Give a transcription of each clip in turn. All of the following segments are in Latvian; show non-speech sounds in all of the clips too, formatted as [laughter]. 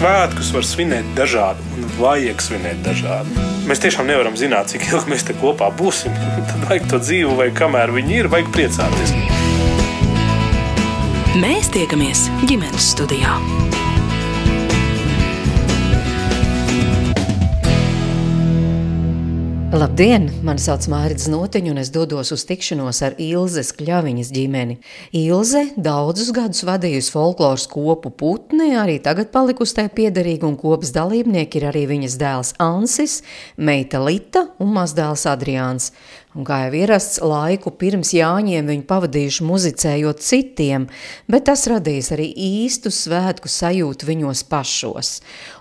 svētkus var svinēt dažādi un vajag svinēt dažādi. Mēs tiešām nevaram zināt, cik ilgi mēs te kopā būsim. [laughs] Tad vajag to dzīvu, vai kamēr viņi ir, vajag priecāties. Mēs tiekamies ģimenes studijā. Labdien! Mani sauc Mārcis Notiņš, un es dodos uz tikšanos ar Ilzes Kļaviņas ģimeni. Ilze daudzus gadus vadījusi folkloras kopu putni, arī tagad palikusi tai piederīga, un kopas dalībnieki ir arī viņas dēls Ansis, meita Lita un mazdēls Adriāns. Un kā jau ierasts, laiku pirms Jāņiem viņi pavadījuši muzicējot citiem, bet tas radīs arī īstu svētku sajūtu viņos pašos.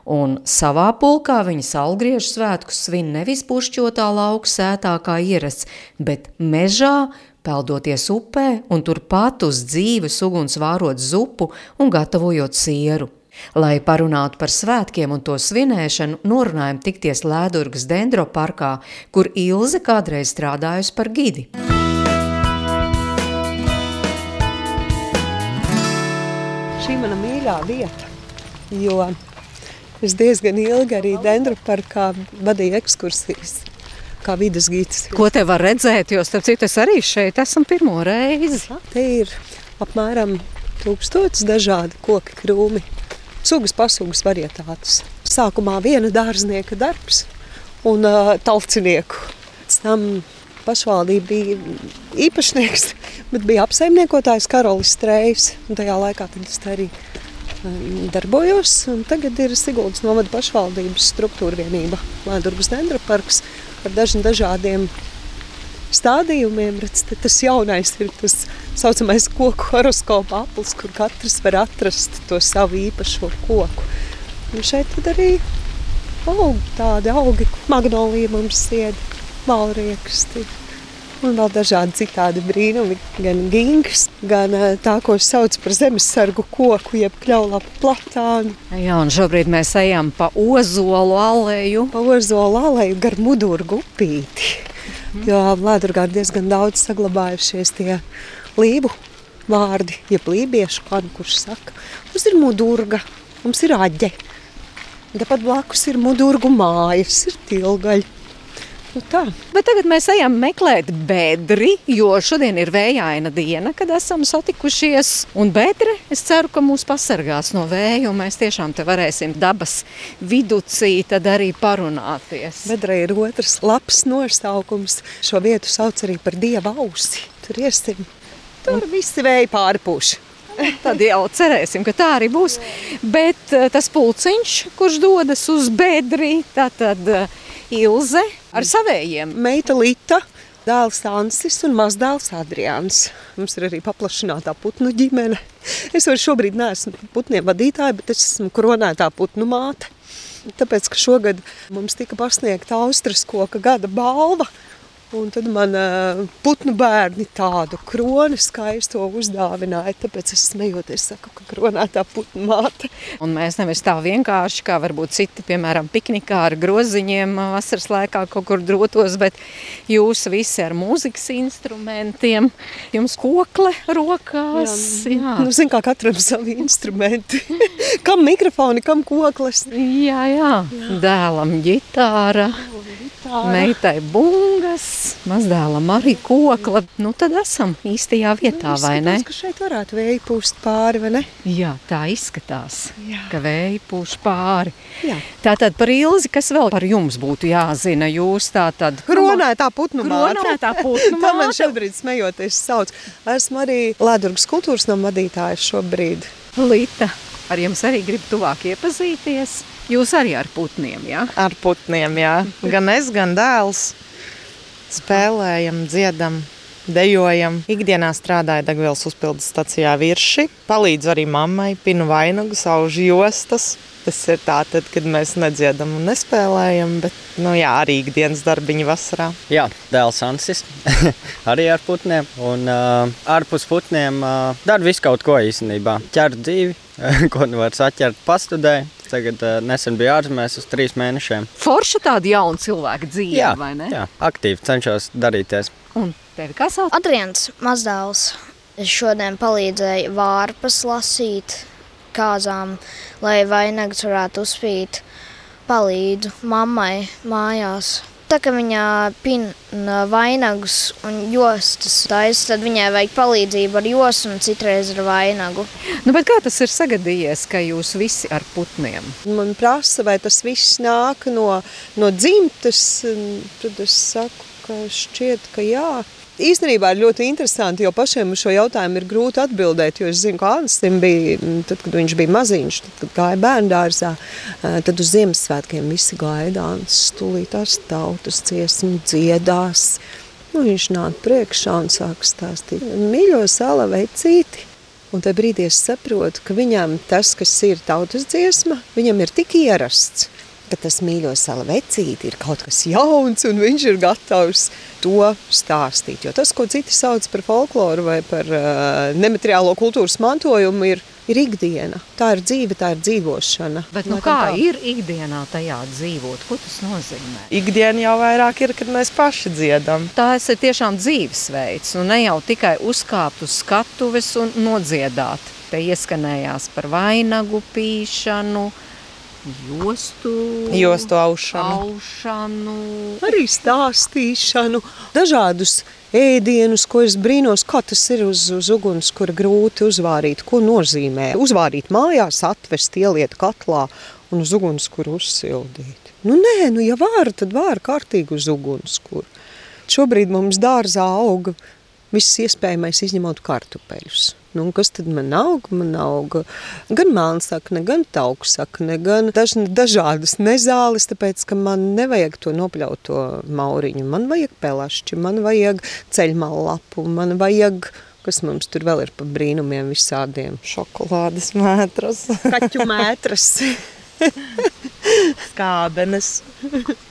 Un savā pulkā viņi salgriežu svētkus svin nevis pušķotā lauka sētā kā ierasts, bet mežā, peldoties upē un turpat uz dzīves uguns vārot zupu un gatavojot sieru. Lai parunātu par svētkiem un to svinēšanu, norunājam tikties Lēdurgas dendroparkā, kur Ilze kādreiz strādājusi par gidi. Šī mana mīļā vieta, jo es diezgan ilgi arī dendroparkā vadīju ekskursijas kā vidas gids. Ko te var redzēt, jo starp citu es arī šeit esmu pirmo reizi. Te ir apmēram tūkstotis dažādi koki krūmi sugas pasūgas varietātes. Sākumā viena dārznieka darbs un uh, talcinieku. Pēc tam pašvaldība bija īpašnieks, [laughs] bet bija apsaimniekotājs Karolis Strējs. Tajā laikā es arī um, darbojos. Tagad ir Siguldas novada pašvaldības struktūra vienība Lēdurgas dendroparks ar dažiem dažādiem stādījumiem. Redz, tas jaunais ir tas saucamais koku horoskopa aplis, kur katrs var atrast to savu īpašo koku. Un šeit arī aug tādi augi, magnolija mums ied, valrieksti. Un vēl dažādi citādi brīnumi, gan gingas, gan eh, tā, ko sauc par zemesargu koku, jeb kļaulapu platānu. Jā, un šobrīd mēs ejam pa ozolu aleju. Pa ozolu aleju gar mudurgu upīti. Jo Latvijā ir diezgan daudz saglabājušies tie lību vārdi, jeb lībiešu, kādu kurš saka. Mums ir mudurga, mums ir aģe. Tāpat blakus ir mudurgu mājas, ir tilgaļi. Nu tā. Bet tagad mēs ejam meklēt bedri, jo šodien ir vējaina diena, kad esam satikušies. Un bedre, es ceru, ka mūs pasargās no vēja, un mēs tiešām te varēsim dabas viducī tad arī parunāties. Bedra ir otrs labs nosaukums. Šo vietu sauc arī par dieva ausi. Tur iesim. Tur un... visi vēji pārpūši. [laughs] Tad jau cerēsim, ka tā arī būs. Bet eh, tas pulciņš, kurš dodas uz bedri, tad, tad Ilze ar savējiem. Meita Lita, dēls Ansis un mazdēls Adrians. Mums ir arī paplašinātā putnu ģimene. Es vairs šobrīd neesmu putniem vadītāja, bet es esmu koronētā putnu māte. Tāpēc, ka šogad mums tika pasniegta Austrijas koka gada balva Un tad man uh, putnu bērni tādu kroni skaisto uzdāvināja. Tāpēc es smejoties, saku, ka kronētā putnu māte. Un mēs nevis tā vienkārši, kā varbūt citi, piemēram, piknikā ar groziņiem vasaras laikā kaut kur drotos, bet jūs visi ar mūzikas instrumentiem, jums kokle rokās. Jā, jā. Nu, zin kā katram savi instrumenti. [laughs] kam mikrofoni, kam kokles. Jā, jā. jā. Dēlam ģitāra. ģitāra. Meitai bungas mazdēlam arī kokla. Nu, tad esam īstajā vietā, nu, vai ne? ka šeit varētu vēja pūst pāri, vai ne? Jā, tā izskatās, Jā. ka vēja pūš pāri. Jā. Tātad par Ilzi, kas vēl par jums būtu jāzina? Jūs tā tad... Kronētā putnu māte. Kronētā putnu māte. tā man šobrīd smejoties sauc. Esmu arī Lēdurgas kultūras nama vadītājs šobrīd. Lita, ar jums arī grib tuvāk iepazīties. Jūs arī ar putniem, jā? Ar putniem, jā. Gan es, gan dēls spēlējam, dziedam. Dejojam. Ikdienā strādāju degvielas uzpildes stacijā virši. Palīdzu arī mammai, pinu vainagu, saužu jostas. Tas ir tā, tad, kad mēs nedziedam un nespēlējam, bet nu, jā, arī ikdienas darbiņi vasarā. Jā, dēls Ansis [laughs] arī ar putniem. Un uh, ārpus putniem uh, dara visu kaut ko īstenībā. Ķer dzīvi, [laughs] ko nu var saķert pastudē. Tagad uh, nesen bija ārzemēs uz trīs mēnešiem. Forša tāda jauna cilvēka dzīve, jā, vai ne? Jā, aktīvi cenšos darīties. Un tevi kā sauc? Adrians mazdēls. Es šodien palīdzēju vārpas lasīt kāzām, lai vainags varētu uzspīt. Palīdzu mammai mājās. Tā kā viņa pina vainagus un jostas taisa, tad viņai vajag palīdzību ar jostu un citreiz ar vainagu. Nu, kā tas ir sagadījies, ka jūs visi ar putniem? Man prasa, vai tas viss nāk no, no dzimtas. Tad es saku, ka šķiet, ka jā. Īstenībā ir ļoti interesanti, jo pašiem šo jautājumu ir grūti atbildēt. Jo es zinu, ka Ansim bija, tad, kad viņš bija maziņš, tad, kad gāja bērnu dārzā, tad uz Ziemassvētkiem visi gaida Ansis, stulītās tautas dziesmu dziedās. Nu, viņš nāk priekšā un sāk stāstīt, mīļo sala vecīti. Un tajā brīdī es saprotu, ka viņam tas, kas ir tautas dziesma, viņam ir tik ierasts ka tas mīļo savu vecīti ir kaut kas jauns, un viņš ir gatavs to stāstīt. Jo tas, ko citi sauc par folkloru vai par uh, nemateriālo kultūras mantojumu, ir, ir ikdiena. Tā ir dzīve, tā ir dzīvošana. Bet, nu, kā tā? ir ikdienā tajā dzīvot? Ko tas nozīmē? Ikdiena jau vairāk ir, kad mēs paši dziedam. Tas ir tiešām dzīvesveids, un ne jau tikai uzkāpt uz skatuves un nodziedāt. Te ieskanējās par vainagu pīšanu, jostu, jostu aušanu. aušanu, arī stāstīšanu, dažādus ēdienus, ko es brīnos, kā tas ir uz, uz uguns, kur grūti uzvārīt, ko nozīmē. Uzvārīt mājās, atvest, ieliet katlā un uz uguns, kur uzsildīt. Nu nē, nu ja var, tad var kārtīgi uz uguns, kur. Šobrīd mums dārzā auga viss iespējamais izņemot kartupeļus. Nu, kas tad man aug? Man aug gan melnsakne, gan tauksakne, gan daž, dažādas nezāles, tāpēc, ka man nevajag to nopļauto mauriņu. Man vajag pelašķi, man vajag ceļmalu lapu, man vajag kas mums tur vēl ir pa brīnumiem visādiem. Šokolādes mētras. Kaķu mētras. [laughs] Skābenes. [laughs]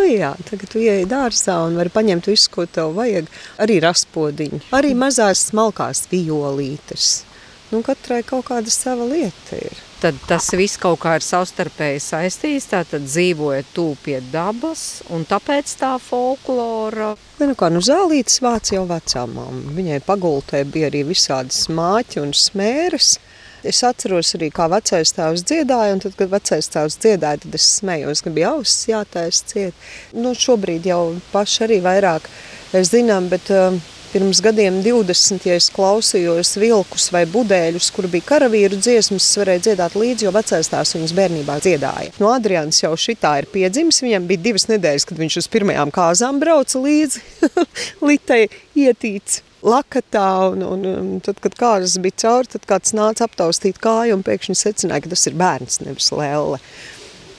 Nu jā, tagad tu ieej dārzā un vari paņemt visu, ko tev vajag. Arī raspodiņu, arī mazās smalkās violītes. Nu, katrai kaut kāda sava lieta ir. Tad tas viss kaut kā ir savstarpēji saistīts. Tātad dzīvoja tuvu pie dabas, un tāpēc tā folklora. Nu, kā nu zālītes vāc jau vecām. Viņai pagultē bija arī visādas māķi un smēres. Es atceros arī, kā vecais tēvs dziedāja, un tad, kad vecais tēvs dziedāja, tad es smējos, ka bija ausis jātaisa ciet. Nu, šobrīd jau paši arī vairāk zinām, bet uh, pirms gadiem 20, ja es klausījos vilkus vai budēļus, kur bija karavīru dziesmas, es varēju dziedāt līdzi, jo vecais tēvs viņas bērnībā dziedāja. No Adrians jau šitā ir piedzimis, viņam bija divas nedēļas, kad viņš uz pirmajām kāzām brauca līdzi [laughs] Litai ietīts lakatā, un, un, un tad, kad kāzas bija cauri, tad kāds nāca aptaustīt kāju un pēkšņi secināja, ka tas ir bērns, nevis lēle.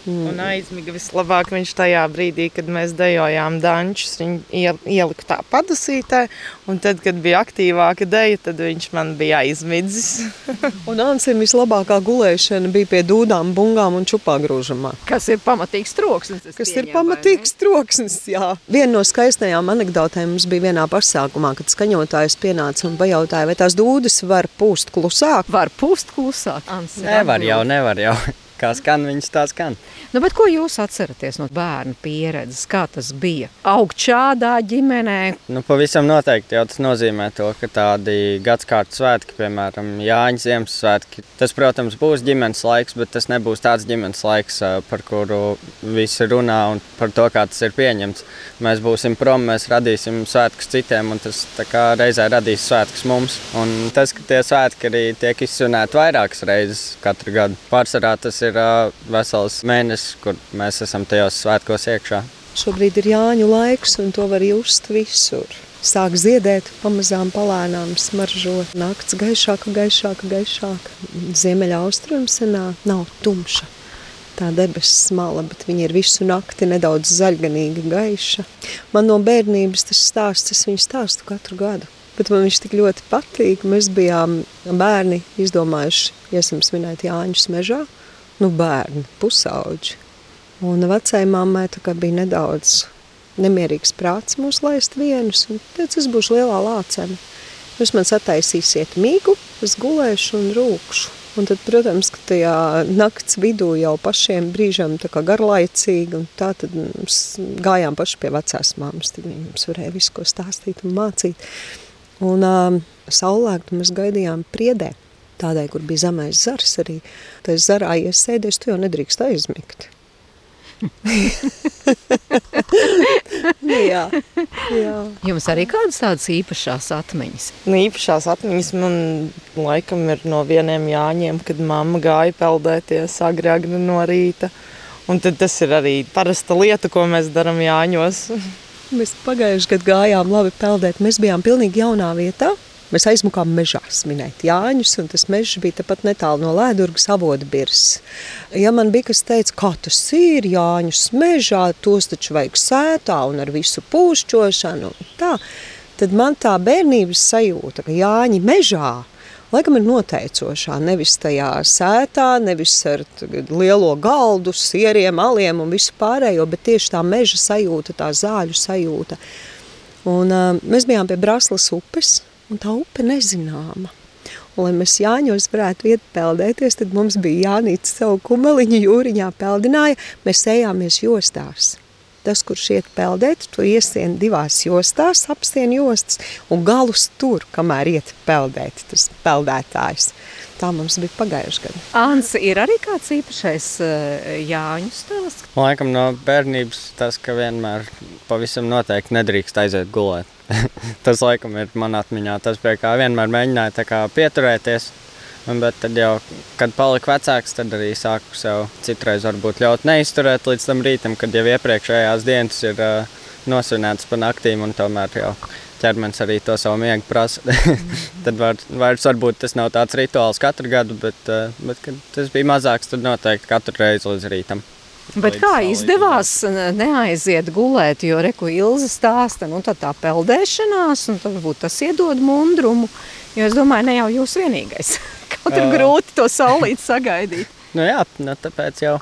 Mm. Un aizmiga vislabāk viņš tajā brīdī, kad mēs dejojām dančus, viņu ielika tā padusītē, un tad, kad bija aktīvāka deja, tad viņš man bija aizmidzis. [laughs] un Ansim vislabākā gulēšana bija pie dūdām, bungām un čupā grūžamā. Kas ir pamatīgs troksnis. Kas pieņem, ir pamatīgs troksnis, jā. Viena no skaistajām anekdotēm mums bija vienā pasākumā, kad skaņotājs pienāca un pajautāja, vai tās dūdas var pūst klusāk. Var pūst klusāk, Ansim. Nevar jau, nevar jau kā skan, viņas tā skan. Nu, ko jūs atceraties no bērnu pieredzes? Kā tas bija? Augt šādā ģimenē? Nu, pavisam noteikti jau tas nozīmē to, ka tādi gadsimta svētki, piemēram, Jāņa Ziemassvētki, tas, protams, būs ģimenes laiks, bet tas nebūs tāds ģimenes laiks, par kuru visi runā un par to, kā tas ir pieņemts. Mēs būsim prom, mēs radīsim svētkus citiem, un tas reizē radīs svētkus mums. Un tas, ka tie svētki arī tiek izsvinēti vairākas reizes katru gadu, pārsvarā tas ir ir uh, vesels mēnesis, kur mēs esam tajos svētkos iekšā. Šobrīd ir Jāņu laiks, un to var just visur. Sāk ziedēt, pamazām palēnām smaržo. Nakts gaišāka, gaišāka, gaišāka. Ziemeļa austrumsenā nav tumša. Tā debesis smala, bet viņa ir visu nakti nedaudz zaļganīga, gaiša. Man no bērnības tas stāsts, es viņu stāstu katru gadu. Bet man viņš tik ļoti patīk. Mēs bijām bērni izdomājuši, iesim svinēt Jāņus mežā nu, bērni, pusauģi. Un vecai mammai bija nedaudz nemierīgs prāts mūs laist vienus. Teicu, es būšu lielā lācene. Jūs man sataisīsiet mīgu, es gulēšu un rūkšu. Un tad, protams, ka tajā nakts vidū jau pašiem brīžam tā kā garlaicīgi, un tā tad mums gājām paši pie vecās mammas, tad viņi mums varēja visu ko stāstīt un mācīt. Un um, saulēktu mēs gaidījām priedē. Tādai, kur bija zemais zars arī. Tas zarā iesēdies, tu jau nedrīkst aizmigt. [laughs] jā, jā. Jums arī kādas tādas īpašās atmiņas? Nu, īpašās atmiņas man laikam ir no vieniem jāņem, kad mamma gāja peldēties agri, agri no rīta. Un tad tas ir arī parasta lieta, ko mēs darām Jāņos. Mēs pagājušajā gadā gājām labi peldēt. Mēs bijām pilnīgi jaunā vietā. Mēs aizmukām mežā svinēt Jāņus, un tas mežs bija tepat netālu no Lēdurgas avoda birs. Ja man bija kas teica, kā tas ir Jāņus mežā, tos taču vajag sētā un ar visu pūšķošanu, tā, tad man tā bērnības sajūta, ka Jāņi mežā laikam ir noteicošā. Nevis tajā sētā, nevis ar lielo galdu, sieriem, aliem un visu pārējo, bet tieši tā meža sajūta, tā zāļu sajūta. Un, uh, mēs bijām pie Braslas upes, un tā upe nezināma. Un, lai mēs Jāņos varētu iet peldēties, tad mums bija jānīca savu kumeliņu jūriņā peldināja, mēs ejāmies jostās. Tas, kurš iet peldēt, to iesien divās jostās, apsien jostas un galus tur, kamēr iet peldēt, tas peldētājs. Tā mums bija pagājuši gadu. Ants, ir arī kāds īpašais uh, Jāņu stāsts? Laikam no bērnības tas, ka vienmēr pavisam noteikti nedrīkst aiziet gulēt. [laughs] tas laikam ir man atmiņā, tas pie kā vienmēr mēģināja kā pieturēties. Bet tad jau, kad paliku vecāks, tad arī sāku sev citreiz varbūt ļaut neizturēt līdz tam rītam, kad jau iepriekšējās dienas ir uh, nosvinētas pa naktīm un tomēr jau ķermenis arī to savu miegu prasa. [laughs] tad var, vairs varbūt tas nav tāds rituāls katru gadu, bet, uh, bet kad tas bija mazāks, tad noteikti katru reizi līdz rītam. Bet kā izdevās neaiziet gulēt, jo reku Ilza stāsta, nu tā tā peldēšanās, un tad varbūt tas iedod mundrumu, jo es domāju, ne jau jūs vienīgais. [laughs] Kaut ir grūti to saulīt sagaidīt. Nu jā, nu tāpēc jau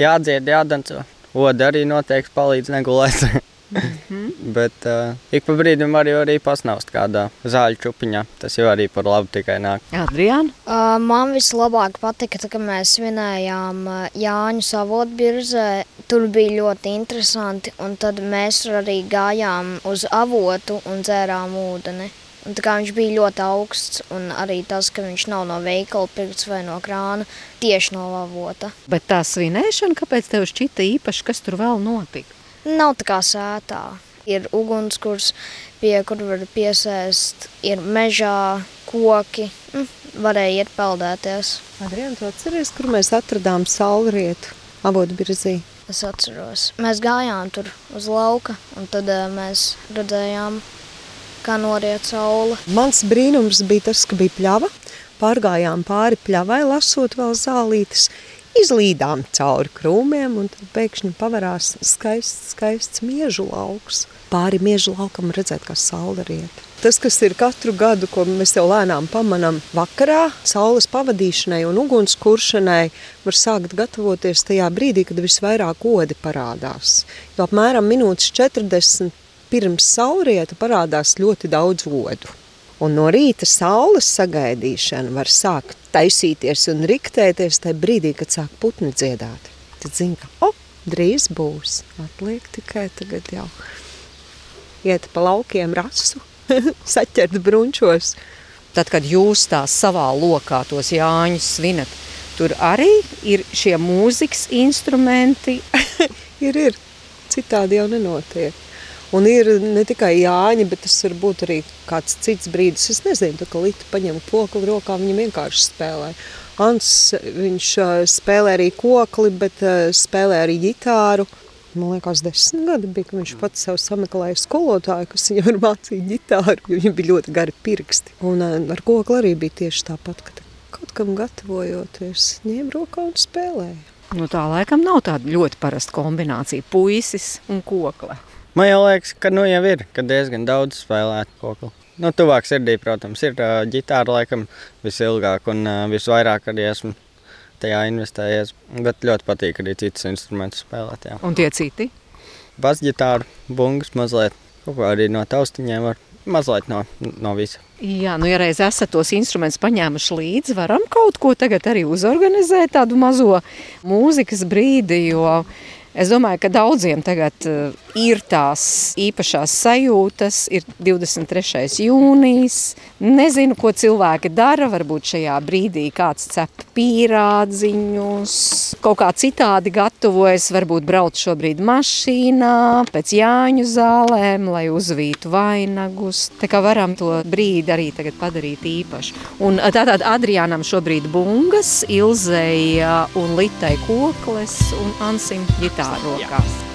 jādzied, jādanco. Oda arī noteikti palīdz negulēt. [laughs] -hmm. Bet uh, ik pa brīdim var jau arī pasnaust kādā zāļu čupiņā. Tas jau arī par labu tikai nāk. Adriāna? Uh, man vislabāk patika, kad mēs svinējām uh, Jāņu savotbirzē. Tur bija ļoti interesanti, un tad mēs arī gājām uz avotu un dzērām ūdeni. Un viņš bija ļoti augsts, un arī tas, ka viņš nav no veikala pirkts vai no krāna, tieši no lavota. Bet tā svinēšana, kāpēc tev šķita īpaši, kas tur vēl notika? Nav tā kā sētā. Ir ugunskurs, pie kur var piesēst, ir mežā koki, mm, varēja iet peldēties. Adrian, tu atceries, kur mēs atradām saulrietu avotbirzī? Es atceros. Mēs gājām tur uz lauka, un tad mēs redzējām kā noriet saule. Mans brīnums bija tas, ka bija pļava. Pārgājām pāri pļavai, lasot vēl zālītes, izlīdām cauri krūmiem, un tad pēkšņi pavarās skaists, skaists miežu lauks. Pāri miežu laukam redzēt, kā saule riet. Tas, kas ir katru gadu, ko mēs jau lēnām pamanām vakarā, saules pavadīšanai un ugunskuršanai, var sākt gatavoties tajā brīdī, kad visvairāk odi parādās. Jo apmēram minūtes 40 pirms saulrieta parādās ļoti daudz odu. Un no rīta saules sagaidīšana var sākt taisīties un riktēties tajā brīdī, kad sāk putni dziedāt. Tad zina, ka oh, drīz būs. Atliek tikai tagad jau iet pa laukiem rasu, [laughs] saķert brunčos. Tad, kad jūs tā savā lokā tos Jāņus svinat, tur arī ir šie mūzikas instrumenti? [laughs] ir, ir. Citādi jau nenotiek. Un ir ne tikai Jāņa, bet tas var būt arī kāds cits brīdis. Es nezinu, tā, ka Lita paņem kokli rokā, viņa vienkārši spēlē. Ants, viņš spēlē arī kokli, bet spēlē arī ģitāru. Man liekas, desmit gadi bija, kad viņš pats sev sameklēja skolotāju, kas viņam var mācīt ģitāru, jo viņam bija ļoti gari pirksti. Un ar kokli arī bija tieši tāpat, ka kaut kam gatavojoties, ņēma rokā un spēlēja. Nu, tā laikam nav tāda ļoti parasta kombinācija - puisis un kokle. Man jau liekas, ka nu jau ir, ka diezgan daudz spēlēt kokli. Nu, tuvāk sirdī, protams, ir uh, ģitāra laikam visilgāk un uh, visvairāk arī esmu tajā investējies. Bet ļoti patīk arī citus instrumentus spēlēt. Jā. Un tie citi? Basģitāra, bungas mazliet, kaut kā arī no taustiņiem var mazliet no, no visa. Jā, nu, ja reiz esat tos instrumentus paņēmuši līdzi, varam kaut ko tagad arī uzorganizēt, tādu mazo mūzikas brīdi. Jo Es domāju, ka daudziem tagad uh, ir tās īpašās sajūtas, ir 23. jūnijas. Nezinu, ko cilvēki dara. Varbūt šajā brīdī kāds cep pīrādziņus, kaut kā citādi gatavojas, varbūt brauc šobrīd mašīnā, pēc Jāņu zālēm, lai uzvītu vainagus. Tā kā varam to brīdi arī tagad padarīt īpašu. Un tātad Adriānam šobrīd bungas, Ilzeja un Litai kokles un Ansim ģitāra rokās.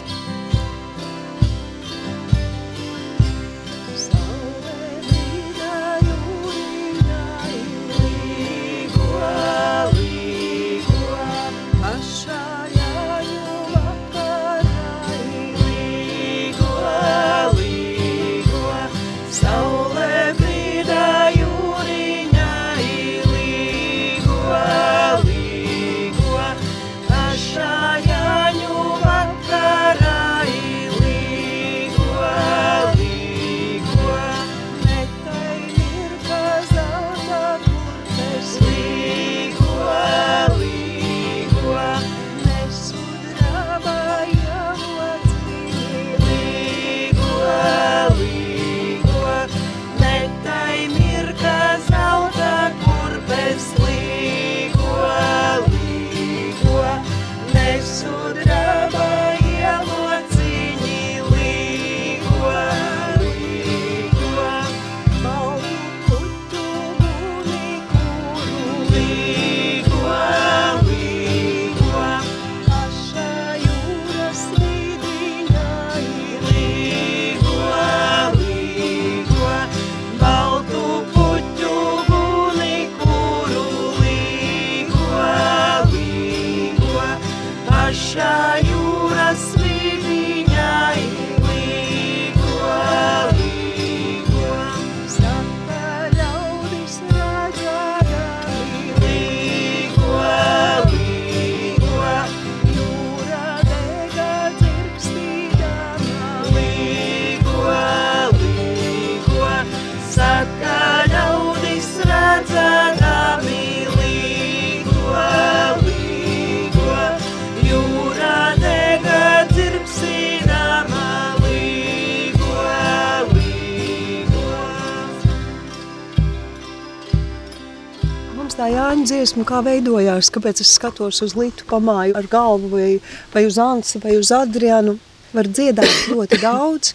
Tā Jāņa dziesma, kā veidojās, kāpēc es skatos uz Litu pamāju ar galvu vai, vai uz Ansi vai uz Adrianu. Var dziedāt ļoti [coughs] daudz,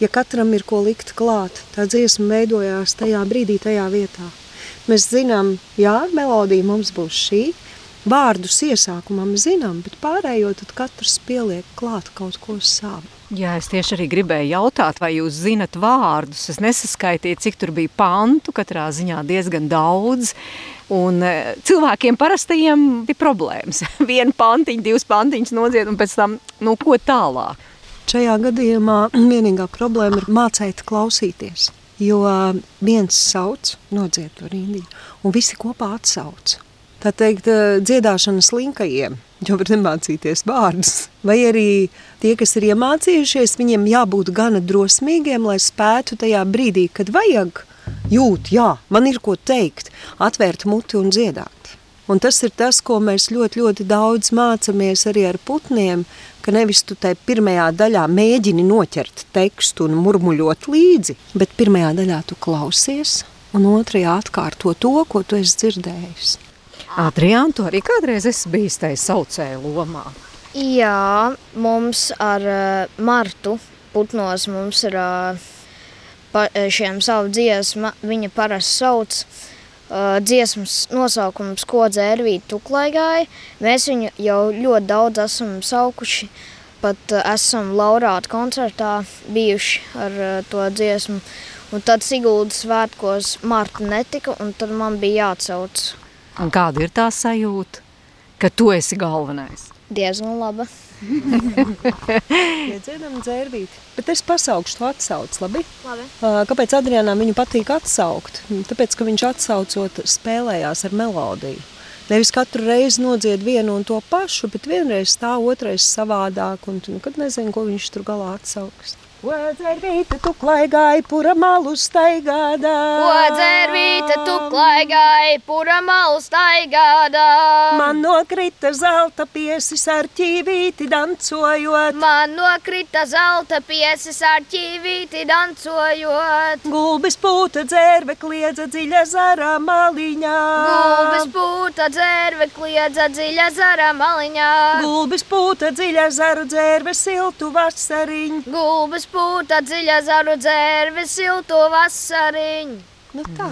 ja katram ir ko likt klāt. Tā dziesma veidojās tajā brīdī, tajā vietā. Mēs zinām, jā, melodija mums būs šī, vārdus iesākumā mēs zinām, bet pārējo tad katrs pieliek klāt kaut ko savu. Jā, es tieši arī gribēju jautāt, vai jūs zinat vārdus. Es nesaskaitīju, cik tur bija pantu, katrā ziņā diezgan daudz. Un e, cilvēkiem parastajiem ir problēmas. [laughs] Vienu pantiņu, divas pantiņas nodzied un pēc tam, nu, ko tālāk? Šajā gadījumā vienīgā problēma ir mācīt klausīties. Jo viens sauc, nodzied to rindī, un visi kopā atsauc. Tā teikt, e, dziedāšanas linkajiem, jo var nemācīties vārdus. Vai arī tie, kas ir iemācījušies, viņiem jābūt gana drosmīgiem, lai spētu tajā brīdī, kad vajag – jūt, jā, man ir ko teikt, atvērt muti un dziedāt. Un tas ir tas, ko mēs ļoti, ļoti daudz mācāmies arī ar putniem, ka nevis tu tai pirmajā daļā mēģini noķert tekstu un murmuļot līdzi, bet pirmajā daļā tu klausies un otrajā atkārto to, ko tu esi dzirdējis. Adriāna, tu arī kādreiz esi bijis tajā saucēja lomā? Jā, mums ar uh, Martu putnos mums ir uh, pa, e, šiem savu dziesmu, viņa parasti sauc uh, dziesmas nosaukums, ko dzērvīt tuklaigāja. Mēs viņu jau ļoti daudz esam saukuši, pat uh, esam laurāta koncertā bijuši ar uh, to dziesmu. Un tad Siguldas svētkos Marta netika, un tad man bija jāatsauc. Un kāda ir tā sajūta, ka tu esi galvenais? Diezgan laba. [laughs] Iedziedam dzērvīti. Bet es pasaukšu to atsauc, labi? Labi. Kāpēc Adrianām viņu patīk atsaukt? Tāpēc, ka viņš atsaucot spēlējās ar melodiju. Nevis katru reizi nodzied vienu un to pašu, bet vienreiz tā, otrais savādāk, un tu nekad nezini, ko viņš tur galā atsauks. Ko dzērvīte tu klaigāji, pura malu staigādā? Ko dzērvīte tu klaigāji, pura malu staigādā? Man nokrita zelta piesis ar ķīvīti dancojot. Man nokrita zelta piesis ar ķīvīti dancojot. Gulbis pūta dzērve kliedza dziļa zara maliņā. Gulbis pūta dzērve kliedza dziļa zara maliņā. Gulbis pūta dziļa zaru dzērve siltu vasariņu. Gulbis pūta dziļa zaru dzērve siltu vasariņu. Nu tā,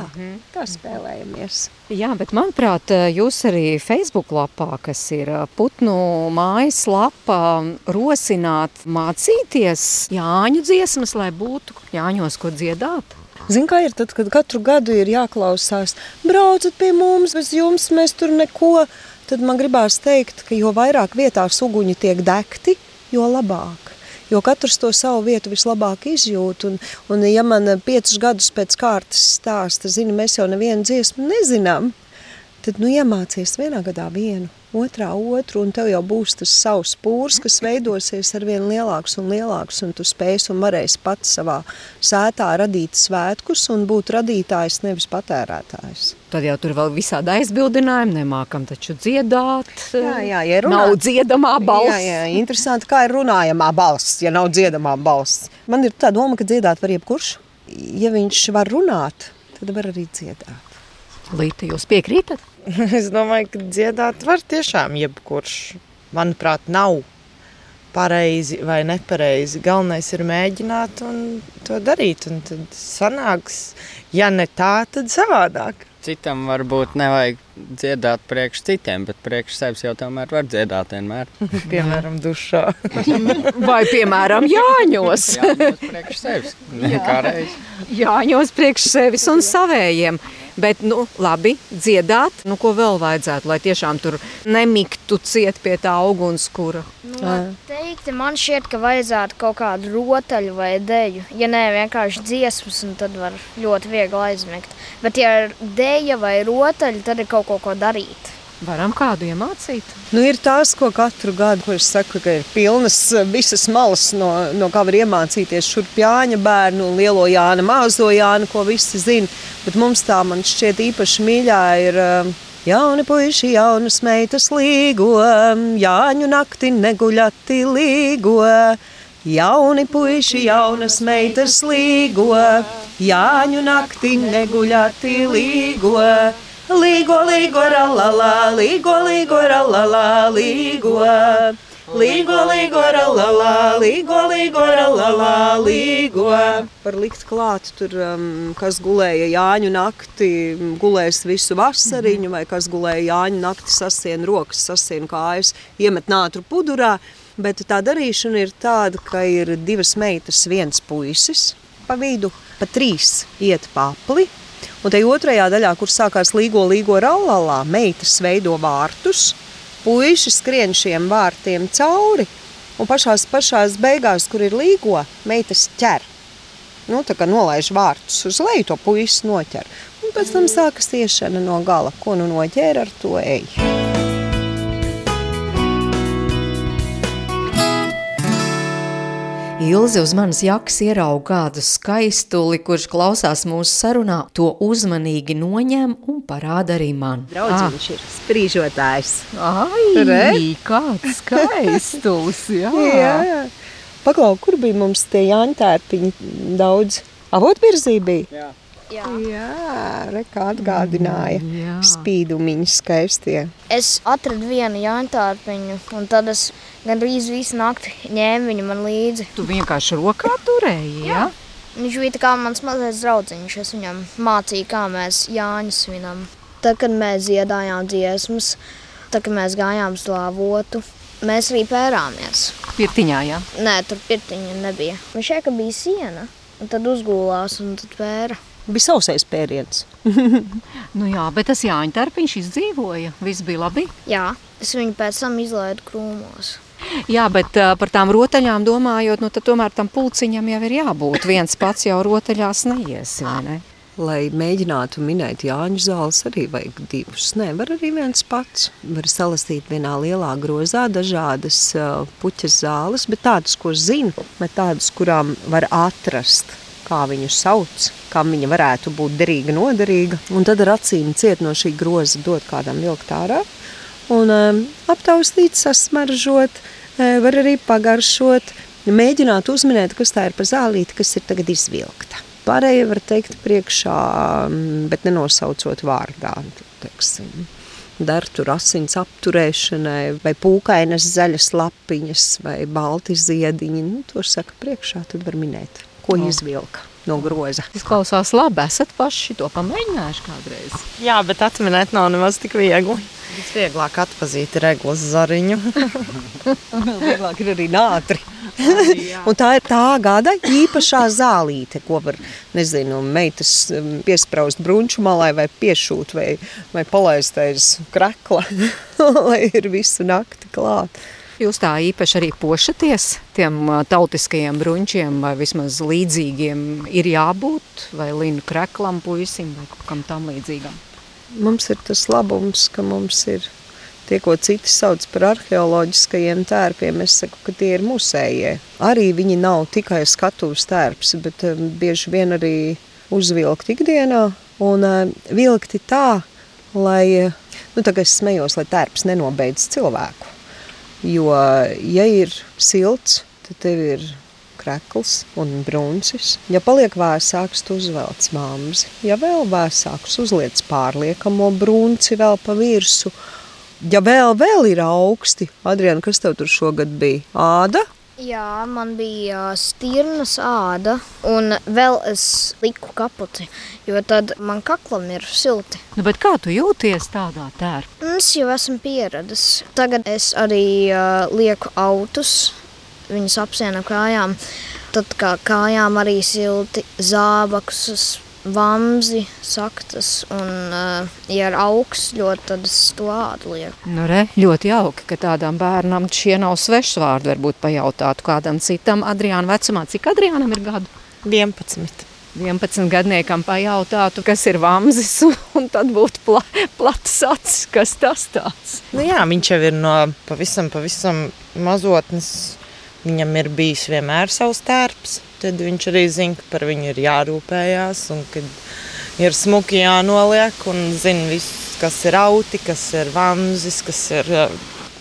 tā spēlējamies. Jā, bet manuprāt, jūs arī Facebook lapā, kas ir putnu mājas lapa, rosināt mācīties Jāņu dziesmas, lai būtu Jāņos ko dziedāt. Zini, kā ir tad, kad katru gadu ir jāklausās, braucat pie mums, bez jums mēs tur neko. Tad man gribās teikt, ka jo vairāk vietās uguņi tiek degti, jo labāk. Jo katrs to savu vietu vislabāk izjūt. Un, un ja man piecus gadus pēc kārtas stāsta, zini, mēs jau nevienu dziesmu nezinām, tad nu iemācies vienā gadā vienu, otrā otru, un tev jau būs tas savs pūrs, kas veidosies ar vien lielāks un lielāks, un tu spēs un varēsi pats savā sētā radīt svētkus un būt radītājs, nevis patērētājs. Tad jau tur vēl visādi aizbildinājumi, nemākam taču dziedāt. Jā, jā, ja runā... Nav dziedamā balss. Jā, jā, interesanti, kā ir runājamā balss, ja nav dziedamā balss. Man ir tā doma, ka dziedāt var jebkurš. Ja viņš var runāt, tad var arī dziedāt. Līta, jūs piekrītat? [laughs] Es domāju, ka dziedāt var tiešām jebkurš. Manuprāt, nav pareizi vai nepareizi. Galvenais ir mēģināt un to darīt. Un tad sanāks, ja ne tā, tad savādāk. Citam varbūt nevajag dziedāt priekš citiem, bet priekš sevis jau tomēr var dziedāt vienmēr. [laughs] Piemēram, dušā. [laughs] Vai, piemēram, Jāņos. Jāņos priekš sevis. Kā reiz. Jāņos priekš sevis un savējiem. Bet, nu, labi, dziedāt, nu, ko vēl vajadzētu, lai tiešām tur nemiktu ciet pie tā ugunskura. Noteikti man šķiet, ka vajadzētu kaut kādu rotaļu vai deju. Ja nē, vienkārši dziesmas, un tad var ļoti viegli aizmigt. Bet, ja ir deja vai rotaļa, tad ir kaut ko, ko darīt. Varam kādu iemācīt. Nu, ir tās, ko katru gadu, ko es saku, ka ir pilnas visas malas, no, no kā var iemācīties šurp Jāņa bērnu, lielo Jānu, mazo Jānu, ko visi zina. Bet mums tā, man šķiet, īpaši mīļā ir uh, jauni puiši, jaunas meitas līgo, Jāņu nakti neguļati līgo. Jauni puiši, jaunas meitas līgo, Jāņu nakti neguļati līgo. Līgo, līgo, ralalā, līgo, līgo, ralalā, līgo. Līgo, līgo, ralalā, līgo, līgo, ralalā, līgo. Var likt klāt tur, um, kas gulēja Jāņu nakti, gulēs visu vasariņu, vai kas gulēja Jāņu nakti, sasien rokas, sasien kājas, iemet nātru pudurā. Bet tā darīšana ir tāda, ka ir divas meitas, viens puisis pa vidu, pa trīs iet papli, Un te otrajā daļā, kur sākās līgo, līgo rallā, meitas veido vārtus, puiši skrien šiem vārtiem cauri, un pašās, pašās beigās, kur ir līgo, meitas ķer. Nu, tā kā nolaiž vārtus uz leju, to puisis noķer. Un pēc tam sākas iešana no gala. Ko nu noķēra ar to eju? Ilzi uz manas jakas ierauga kādu skaistuli, kurš klausās mūsu sarunā, to uzmanīgi noņem un parāda arī man. Draudziņš ir sprīžotājs. Ai, Re? kāds [laughs] skaistulis, jā. Jā. Paklau, kur bija mums tie jāņtērpiņi daudz? Avotvirzī bija? Jā. Jā. Jā, re, kā atgādināja. Jā. Spīdumiņi skaistie. Es atradu vienu jāņtārpiņu, un tad es gandrīz visu nakti ņēmu viņu man līdzi. Tu vienkārši rokā turēji, jā? Viņš bija kā mans mazais draudziņš. Es viņam mācīju, kā mēs Jāņus svinam. Tad, kad mēs dziedājām dziesmas, tad, kad mēs gājām uz lāvotu, mēs arī pērāmies. Pirtiņā, jā. Nē, tur pirtiņa nebija. Viņš šeit bija siena, un tad uzgulās un tad pēra. Bija sausais pēriens. [laughs] Nu jā, bet tas Jāņa tarpiņš izdzīvoja, viss bija labi. Jā, es viņu pēc tam izlaidu krūmos. Jā, bet uh, par tām rotaļām domājot, nu tad tomēr tam pulciņam jau ir jābūt. Viens pats jau rotaļās neiesi, vai ne? lai mēģinātu minēt Jāņu zāles, arī vajag divus. Nē, var arī viens pats. Var salastīt vienā lielā grozā dažādas uh, puķas zāles, bet tādas, ko zinu, bet tādas, kurām var atrast kā viņu sauc, kam viņa varētu būt derīga, noderīga. Un tad ar acīm ciet no šī groza dot kādam vilkt ārā. Un um, aptaustīt, sasmaržot, uh, var arī pagaršot, mēģināt uzminēt, kas tā ir pa zālīti, kas ir tagad izvilkta. Pārējie var teikt priekšā, mm, bet nenosaucot vārdā. Teiksim. Dar tur asins apturēšanai, vai pūkainas zaļas lapiņas, vai balti ziediņi. Nu, to saka priekšā, tad var minēt, ko O. izvilka no groza. Izklausās labi, esat paši to pamēģinājuši kādreiz. Jā, bet atminēt nav nemaz tik viegli. Visvieglāk atpazīt reglas zariņu. Vēl [laughs] vieglāk ir arī nātri. Un tā ir tā gada īpašā zālīte, ko var, nezinu, meitas um, piespraust brunču malai vai piešūt vai, vai palaist aiz krekla, [laughs] lai ir visu nakti klāt. Jūs tā īpaši arī pošaties tiem tautiskajiem brunčiem, vai vismaz līdzīgiem ir jābūt, vai linu kreklam, puisim, vai kaut kam tam līdzīgam. Mums ir tas labums, ka mums ir tie, ko citi sauc par arheoloģiskajiem tērpiem. Es saku, ka tie ir musējie. Arī viņi nav tikai skatuves tērps, bet bieži vien arī uzvilkt ikdienā un vilkti tā, lai, nu tagad es smējos, lai tērps nenobeidz cilvēku. Jo, ja ir silts, tad tev ir krekls un bruncis. Ja paliek vēsāks, tu uzvelc māmzi. Ja vēl vēsāks, uzliec pārliekamo brunci vēl pa virsu. Ja vēl, vēl ir augsti, Adriana, kas tev tur šogad bija? Āda? Jā, man bija ā, stirnas āda, un vēl es liku kapuci, jo tad man kaklam ir silti. Nu, kā tu jūties tādā tērpā? Es jau esmu pieradis. Tagad es arī uh, lieku autus, viņas apsienu kājām. Tad kā kājām arī silti zābakus, vamzi, saktas. Un, uh, ja ir augsts ļoti, tad es to ādu lieku. Nu, re, ļoti jauki, ka tādām bērnam šie nav svešvārdi. Varbūt pajautātu kādam citam Adriāna vecumā. Cik Adriānam ir gadu? 11. 11 gadniekam pajautātu, kas ir vamzis, un tad būtu pla, plats acis, kas tas tāds. Nu, jā, viņš jau ir no pavisam, pavisam mazotnes. Viņam ir bijis vienmēr savs tērps. Tad viņš arī zina, ka par viņu ir jārūpējās un kad ir smuki jānoliek un zina viss, kas ir auti, kas ir vamzis, kas ir uh,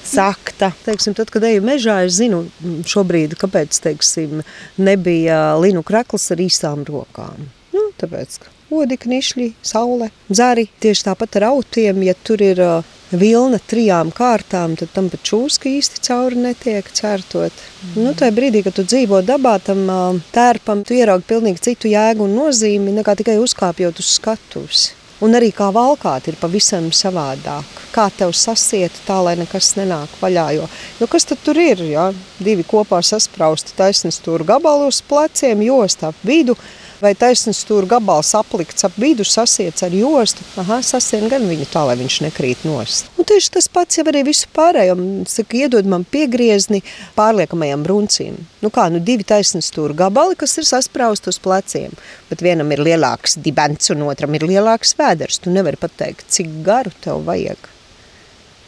sakta. Teiksim, tad, kad eju mežā, es zinu mm, šobrīd, kāpēc teiksim, nebija linu krekls ar īsām rokām. Nu, tāpēc, ka odi, knišļi, saule, dzari. Tieši tāpat ar autiem, ja tur ir uh, vilna trijām kārtām, tad tam pat čūska īsti cauri netiek ķertot. Mm. Nu, tajā brīdī, kad tu dzīvo dabā, tam tērpam, tu ieraugi pilnīgi citu jēgu un nozīmi, nekā tikai uzkāpjot uz skatuves. Un arī kā valkāt ir pavisam savādāk. Kā tev sasiet tā, lai nekas nenāk vaļā. Jo, jo kas tad tur ir? Ja? Divi kopā sasprausti taisnes tur gabalu uz pleciem, josta ap vidu, vai taisnes tur gabals aplikts ap vidu, sasiets ar jostu. Aha, sasien gan viņu tā, lai viņš nekrīt nost. Un tieši tas pats jau arī visu pārējo. Saka, iedod man piegriezni pārliekamajam bruncim. Nu kā, nu divi taisnes tur gabali, kas ir sasprausti uz pleciem. Bet vienam ir lielāks dibens un otram ir lielāks vēders. Tu nevari pateikt, cik garu tev vajag.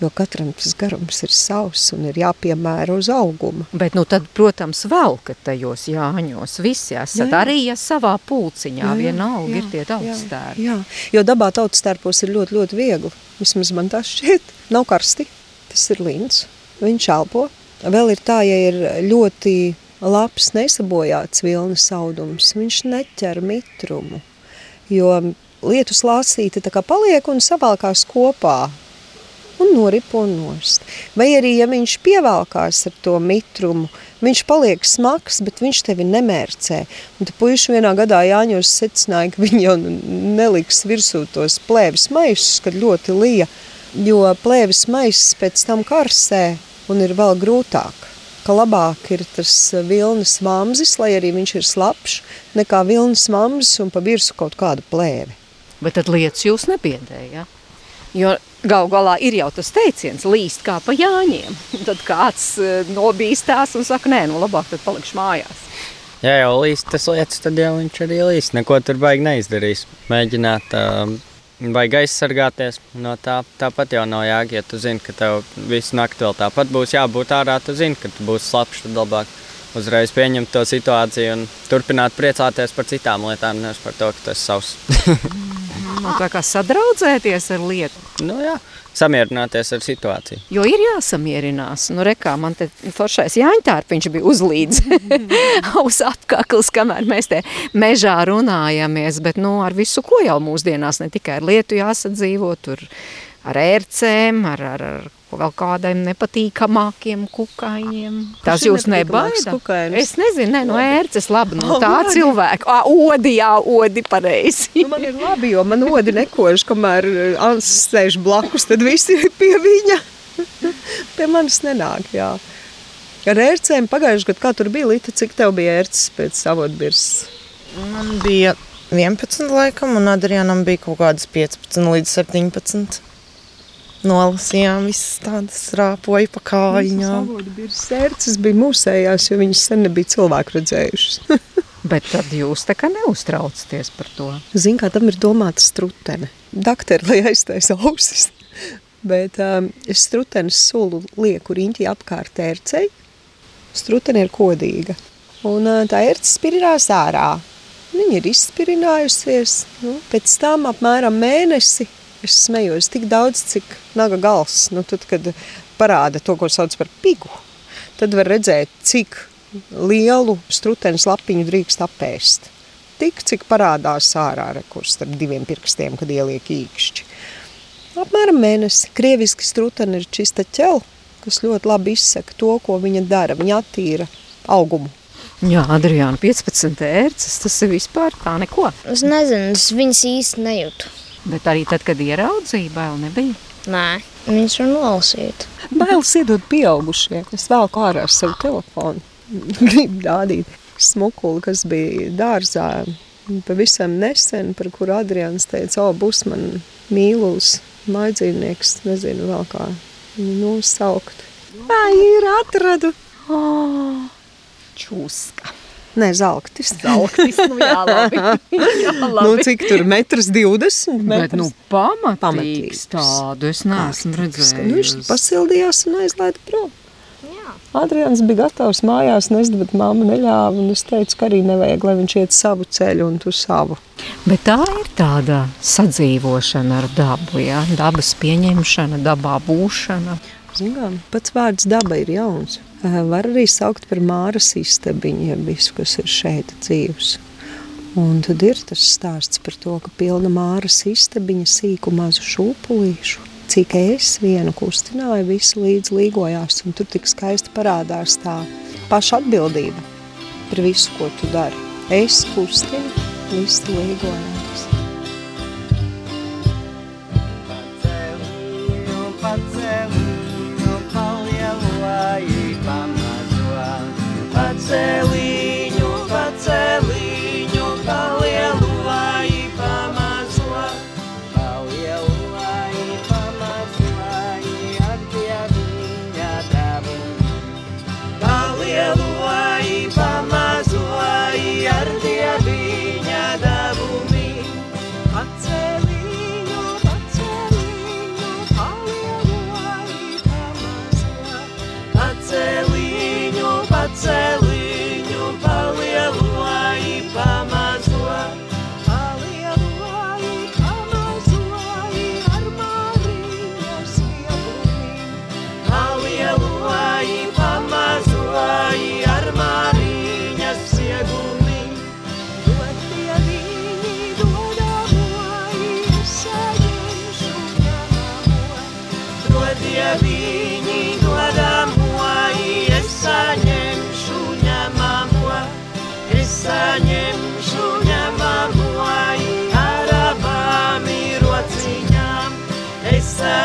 Jo katram tas garums ir savs un ir jāpiemēra uz auguma. Bet, nu, tad, protams, velkat tajos jāņos. Visi esat Jā, jā, jā. arī ja savā pulciņā. Jā, jā, Vienalga jā, ir tie tautstēri. Jā, jo dabā tautstērpos ir ļoti, ļoti viegli. Vismaz man tas šķiet. Nav karsti, tas ir līns. Viņš elpo. Vēl ir tā, ja ir ļoti labs, nesabojāts vilnas audums, viņš neķer mitrumu. Jo lietus lāsīte tā kā paliek un savalkās kopā un noripo nost. Vai arī, ja viņš pievelkās ar to mitrumu, viņš paliek smags, bet viņš tevi nemērcē. Un tad puiši vienā gadā Jāņos secināja, ka viņi jau neliks virsū tos plēvis maisus, kad ļoti lija, jo plēvis maisus pēc tam karsē un ir vēl grūtāk ka labāk ir tas vilnas mamzis, lai arī viņš ir slapjš, nekā vilnas mamzis un pa virsmu kaut kādu plēvi. Bet tad lietas jūs nebiedēja. Jo gal galā ir jau tas teiciens, līst kā pa jāņiem. Tad kāds eh, nobīstās un saka, nē, nu labāk tad palikšu mājās. Ja jau līst tas lietas, tad jau viņš arī līst. Neko tur baigi neizdarīs. Mēģināt um, Vajag aizsargāties no tā. Tāpat jau nav jēga, ja tu zini, ka tev visu nakti vēl tāpat būs jābūt ārā. Tu zini, ka tu būsi slapjš, tad labāk uzreiz pieņemt to situāciju un turpināt priecāties par citām lietām, nevis par to, ka tas ir savs. [laughs] nu, tā kā sadraudzēties ar lietu. Nu, jā samierināties ar situāciju. Jo ir jāsamierinās. Nu, rekā, man te foršais jāņķārpiņš bija uzlīdz [laughs] uz apkakls, kamēr mēs te mežā runājamies, bet nu, ar visu, ko jau mūsdienās ne tikai ar lietu jāsadzīvo, tur ar ērcēm, ar, ar, ar vēl kādiem nepatīkamākiem kukaiņiem. Tas jūs nebaida? Es nezinu, ne, no ērces [laughs] labi, no tā cilvēka. Ā, odi, jā, odi pareizi. nu, man ir labi, jo man odi nekož, kamēr Ans sēž blakus, tad visi ir pie viņa. [laughs] pie manis nenāk, jā. Ar ērcēm pagājuši gadu, kā tur bija, Lita, cik tev bija ērces pēc savotbirs? Man bija 11 laikam, un Adrianam bija kaut kādas 15 līdz 17 nolasījām visas tādas rāpoja pa kājām. Sērces bija mūsējās, jo viņas sen nebija cilvēku redzējušas. [laughs] Bet tad jūs tā kā neuztraucaties par to. Zin, kā tam ir domāta strutene. Dakteri, lai aiztaisa ausis. [laughs] Bet um, es strutenes sulu lieku riņķi apkārt ērcei. Strutene ir kodīga. Un uh, tā ērce spirinās ārā. Viņa ir izspirinājusies. Nu, pēc tam apmēram mēnesi es smējos tik daudz, cik naga gals. Nu, tad, kad parāda to, ko sauc par pigu, tad var redzēt, cik lielu strutenes lapiņu drīkst apēst. Tik, cik parādās ārā rekurs starp diviem pirkstiem, kad ieliek īkšķi. Apmēram mēnesi. Krieviski strutene ir čista ķela, kas ļoti labi izsaka to, ko viņa dara. Viņa attīra augumu. Jā, Adriāna, 15 ērces, tas ir vispār tā neko. Es nezinu, es viņas īsti nejūtu. Bet arī tad, kad ieraudzīja, bail nebija. Nē, viņas var nolasīt. Bailes iedod pieaugušie. Es velku ārā ar savu telefonu. [laughs] Gribu rādīt smukuli, kas bija dārzā pavisam nesen, par kuru Adrians teica, o, būs man mīlus maidzīvnieks, nezinu vēl kā nosaukt. Tā ir atradu. Oh, čūska. Nē, zelktis. Zelktis, nu jā, labi. [laughs] jā, labi. Nu, cik tur metrs 20? Metrs. Bet, nu, pamatīgs, pamatīgs. tādu es neesmu redzējis. Nu, viņš pasildījās un aizlaida prom. Adrians bija gatavs mājās nest, bet mamma neļāva. Es teicu, ka arī nevajag, lai viņš iet savu ceļu un tu savu. Bet tā ir tāda sadzīvošana ar dabu, ja? dabas pieņemšana, dabā būšana. Zinām, pats vārds daba ir jauns. Var arī saukt par māras istabiņu, ja visu, kas ir šeit dzīvs. Un tad ir tas stāsts par to, ka pilna māras istabiņa sīku mazu šūpulīšu cik es vienu kustināju, visi līdz līgojās, un tur tik skaisti parādās tā paša atbildība par visu, ko tu dari. Es kustinu, visi līgojās. Paceliņu, paceliņu, say we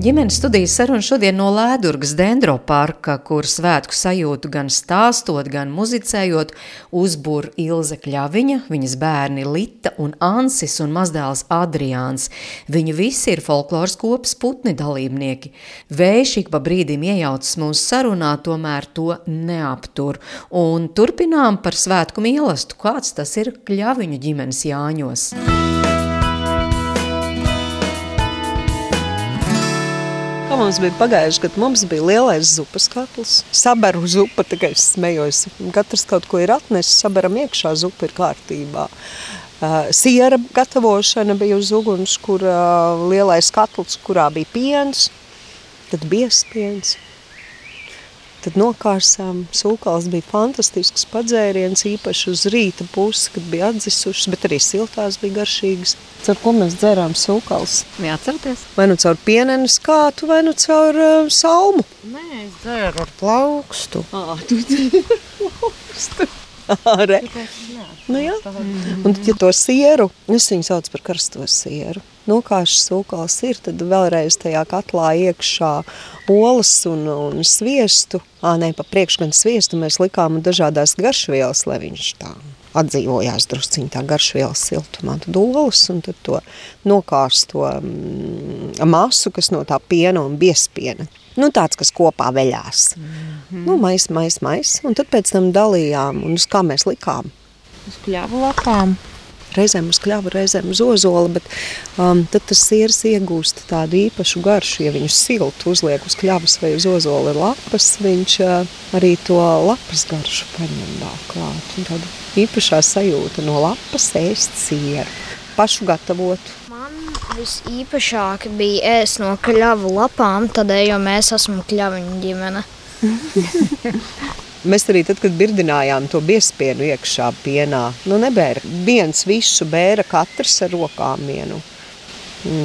Ģimenes studijas saruna šodien no Lēdurgas dendroparka, kur svētku sajūtu gan stāstot, gan muzicējot, uzbūr Ilze Kļaviņa, viņas bērni Lita un Ansis un mazdēls Adriāns. Viņi visi ir folkloras kopas putni dalībnieki. Vējš ik pa brīdim iejaucas mūsu sarunā, tomēr to neaptur. Un turpinām par svētku mīlestību, kāds tas ir Kļaviņu ģimenes jāņos. Kā mums bija pagājuši gadu, mums bija lielais zupas katls. Sabaru zupa, tikai es smējos. Katrs kaut ko ir atnesis, sabaram iekšā zupa ir kārtībā. Siera gatavošana bija uz uguns, kur lielais katls, kurā bija piens, tad biespiens. Tad nokārsām sūkals bija fantastisks padzēriens, īpaši uz rīta pusi, kad bija atdzisušas, bet arī siltās bija garšīgas. Caur ko mēs dzērām sūkals? Neatcerieties? Vai nu caur pienenu skātu, vai nu caur uh, salmu. Nē, es dzēru ar plaukstu. Ā, tu dzēri plaukstu. [laughs] Āre. Nu jā. Un ja to sieru, es viņu sauc par karsto sieru, nokāšas sūkals ir, tad vēlreiz tajā katlā iekšā olas un, un sviestu. Ā, nē, pa priekš gan sviestu mēs likām dažādās garšvielas, lai viņš tā atdzīvojās drusciņā tā garšvielas siltumā. Tad olas un tad to nokāsto mm, masu, kas no tā piena un biespiena. Nu, tāds, kas kopā veļās. Mm -hmm. Nu, mais, mais, mais. Un tad pēc tam dalījām un uz kā mēs likām. Uz kļavu lapām. Reizēm uz kļava, reizēm uz ozola, bet um, tad tas sieras iegūst tādu īpašu garšu. Ja viņu siltu uzliek uz kļavas vai uz ozola lapas, viņš uh, arī to lapas garšu paņem vēl klāt. Un tāda īpašā sajūta no lapas ēst sieru, pašu gatavotu. Man visīpašāk bija ēst no kļavu lapām, tādēļ, jo mēs esam kļaviņu ģimene. [laughs] Mēs arī tad, kad birdinājām to biespienu iekšā pienā, nu nebēra viens visu bēra katrs ar rokām vienu.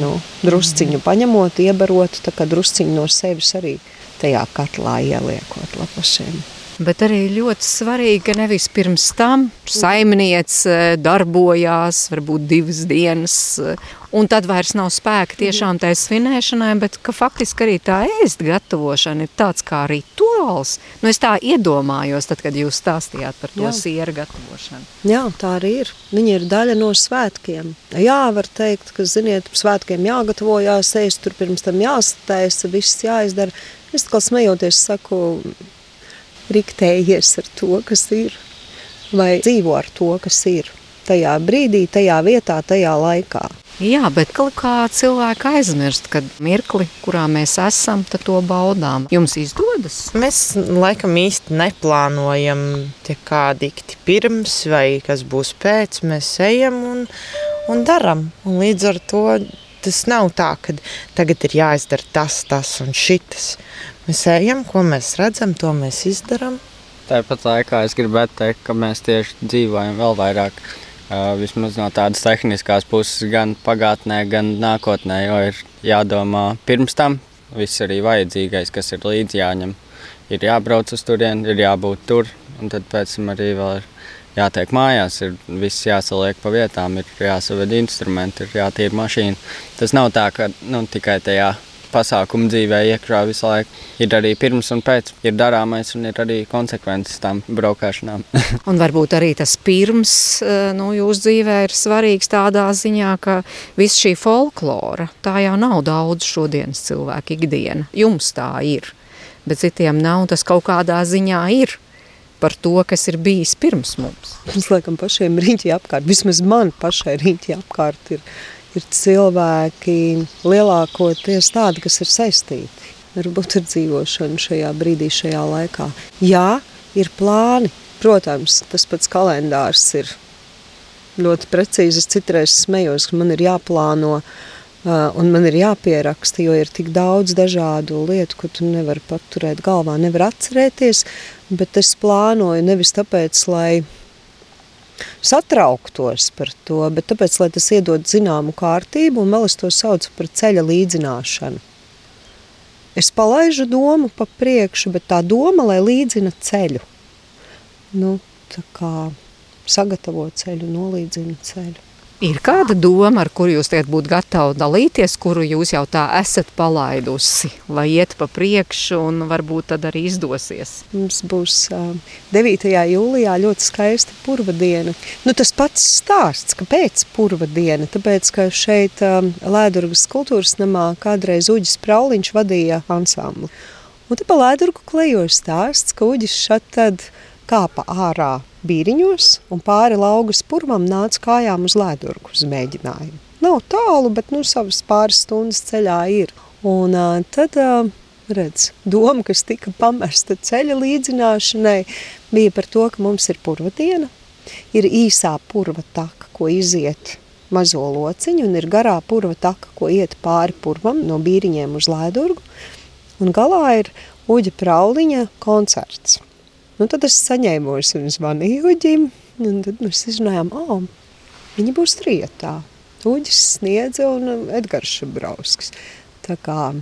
Nu, drusciņu paņemot, iebarot, tā kā drusciņu no sevis arī tajā katlā ieliekot lapašiem. Bet arī ļoti svarīgi, ka nevis pirms tam saimniece darbojās, varbūt divas dienas, un tad vairs nav spēka tiešām tai svinēšanai, bet ka faktiski arī tā ēst gatavošana ir tāds kā rituāls. Nu, es tā iedomājos, tad, kad jūs stāstījāt par to Jā. siera gatavošanu. Jā, tā arī ir. Viņa ir daļa no svētkiem. Jā, var teikt, ka, ziniet, svētkiem jāgatavojās, ēst tur pirms tam jāsataisa, viss jāizdara. Es kā smejoties saku, riktējies ar to, kas ir, vai dzīvo ar to, kas ir. Tajā brīdī, tajā vietā, tajā laikā. Jā, bet kā cilvēki aizmirst, kad mirkli, kurā mēs esam, tad to baudām. Jums izdodas? Mēs laikam īsti neplānojam, tie kā dikti pirms vai kas būs pēc. Mēs ejam un, un darām. Un līdz ar to tas nav tā, ka tagad ir jāizdara tas, tas un šitas. Mēs ejam, ko mēs redzam, to mēs izdarām. Tāpat laikā es gribētu teikt, ka mēs tieši dzīvojam vēl vairāk. Vismaz no tādas tehniskās puses, gan pagātnē, gan nākotnē, jo ir jādomā pirms tam viss arī vajadzīgais, kas ir līdzi jāņem. Ir jābrauc uz turieni, ir jābūt tur, un tad pēc tam arī vēl ir jātiek mājās, ir viss jāsaliek pa vietām, ir jāsaved instrumenti, ir jātīra mašīna. Tas nav tā, ka nu, tikai tajā pasākumu dzīvē iekšā visu laiku. Ir arī pirms un pēc, ir darāmais un ir arī konsekvences tam braukšanām. [laughs] Un varbūt arī tas pirms eh, nu, jūsu dzīvē ir svarīgs tādā ziņā, ka viss šī folklora, tā jau nav daudz šodienas cilvēku ikdiena. Jums tā ir, bet citiem nav, tas kaut kādā ziņā ir par to, kas ir bijis pirms mums. Mums laikam pašiem riņķi apkārt, vismaz man pašai riņķi apkārt ir, ir cilvēki lielākoties tādi, kas ir saistīti. Varbūt ar dzīvošanu šajā brīdī, šajā laikā. Jā, ir plāni. Protams, tas pats kalendārs ir ļoti precīzi. Es citreiz smējos, ka man ir jāplāno un man ir jāpieraksta, jo ir tik daudz dažādu lietu, ko tu nevari paturēt galvā, nevar atcerēties, bet es plānoju nevis tāpēc, lai satrauktos par to, bet tāpēc, lai tas iedod zināmu kārtību, un es to saucu par ceļa līdzināšanu. Es palaižu domu pa priekšu, bet tā doma, lai līdzina ceļu. Nu, tā kā sagatavo ceļu, nolīdzina ceļu. Ir kāda doma, ar kuru jūs tagad būtu gatavi dalīties, kuru jūs jau tā esat palaidusi, lai iet pa priekšu un varbūt tad arī izdosies? Mums būs uh, 9. jūlijā ļoti skaista purva diena. Nu, tas pats stāsts, kāpēc purva diena? Tāpēc, ka šeit Lēdurgas kultūras namā kādreiz Uģis Prauliņš vadīja ansambli. Un te pa Lēdurgu klejoja stāsts, ka Uģis šat tad kāpa ārā bīriņos un pāri laugas purvam nāca kājām uz ledurgu uz mēģinājumu. Nav tālu, bet nu, savas pāris stundas ceļā ir. Un uh, tad, uh, redz, doma, kas tika pamesta ceļa līdzināšanai, bija par to, ka mums ir purva diena, ir īsā purva taka, ko iziet mazo lociņu, un ir garā purva taka, ko iet pāri purvam no bīriņiem uz lēdurgu, un galā ir Uģa Prauliņa koncerts. Nu, tad es saņēmu un zvanīju Uģim, un tad mēs izrunājām, o, viņi būs trietā. Uģis sniedza un Edgars Šabrauskis. Tā kā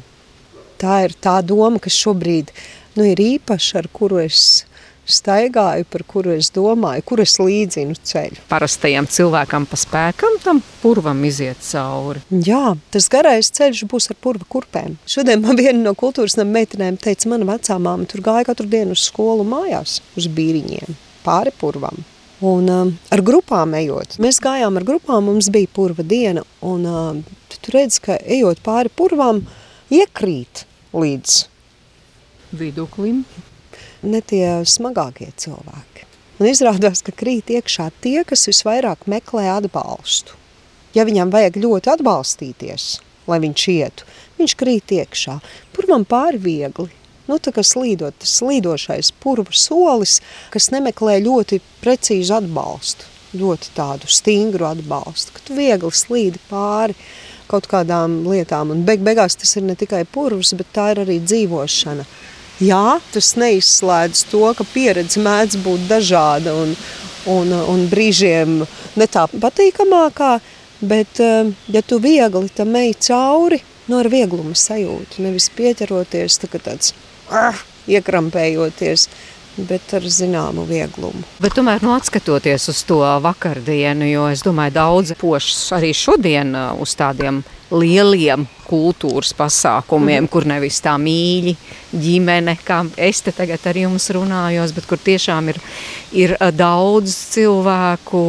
tā ir tā doma, kas šobrīd nu, ir īpaša, ar kuru es staigāju, par kuru es domāju, kur es līdzinu ceļu. Parastajam cilvēkam pa spēkam tam purvam iziet cauri. Jā, tas garais ceļš būs ar purva kurpēm. Šodien man viena no kultūras nama meitenēm teica, mana vecā māma tur gāja katru dienu uz skolu mājās, uz bīriņiem, pāri purvam. Un um, ar grupām ejot, mēs gājām ar grupām, mums bija purva diena, un um, tu redz, ka ejot pāri purvām, iekrīt līdz viduklim ne tie smagākie cilvēki. Un izrādās, ka krīt iekšā tie, kas visvairāk meklē atbalstu. Ja viņam vajag ļoti atbalstīties, lai viņš ietu, viņš krīt iekšā. Purvam pāri viegli. Nu, tā kā slīdot, tas slīdošais purva solis, kas nemeklē ļoti precīzu atbalstu, ļoti tādu stingru atbalstu, ka tu viegli slīdi pāri kaut kādām lietām. Un beig beigās tas ir ne tikai purvs, bet tā ir arī dzīvošana. Jā, tas neizslēdz to, ka pieredze mēdz būt dažāda un, un, un brīžiem ne tā patīkamākā, bet eh, ja tu viegli tam ej cauri, no nu ar vieglumu sajūtu, nevis pieķeroties tā, tāds ah, iekrampējoties, bet ar zināmu vieglumu. Bet tomēr, nu, skatoties uz to vakardienu, jo es domāju, daudz pošas arī šodien uh, uz tādiem lieliem kultūras pasākumiem, mm. kur nevis tā mīļi ģimene, kā es te tagad ar jums runājos, bet kur tiešām ir, ir uh, daudz cilvēku.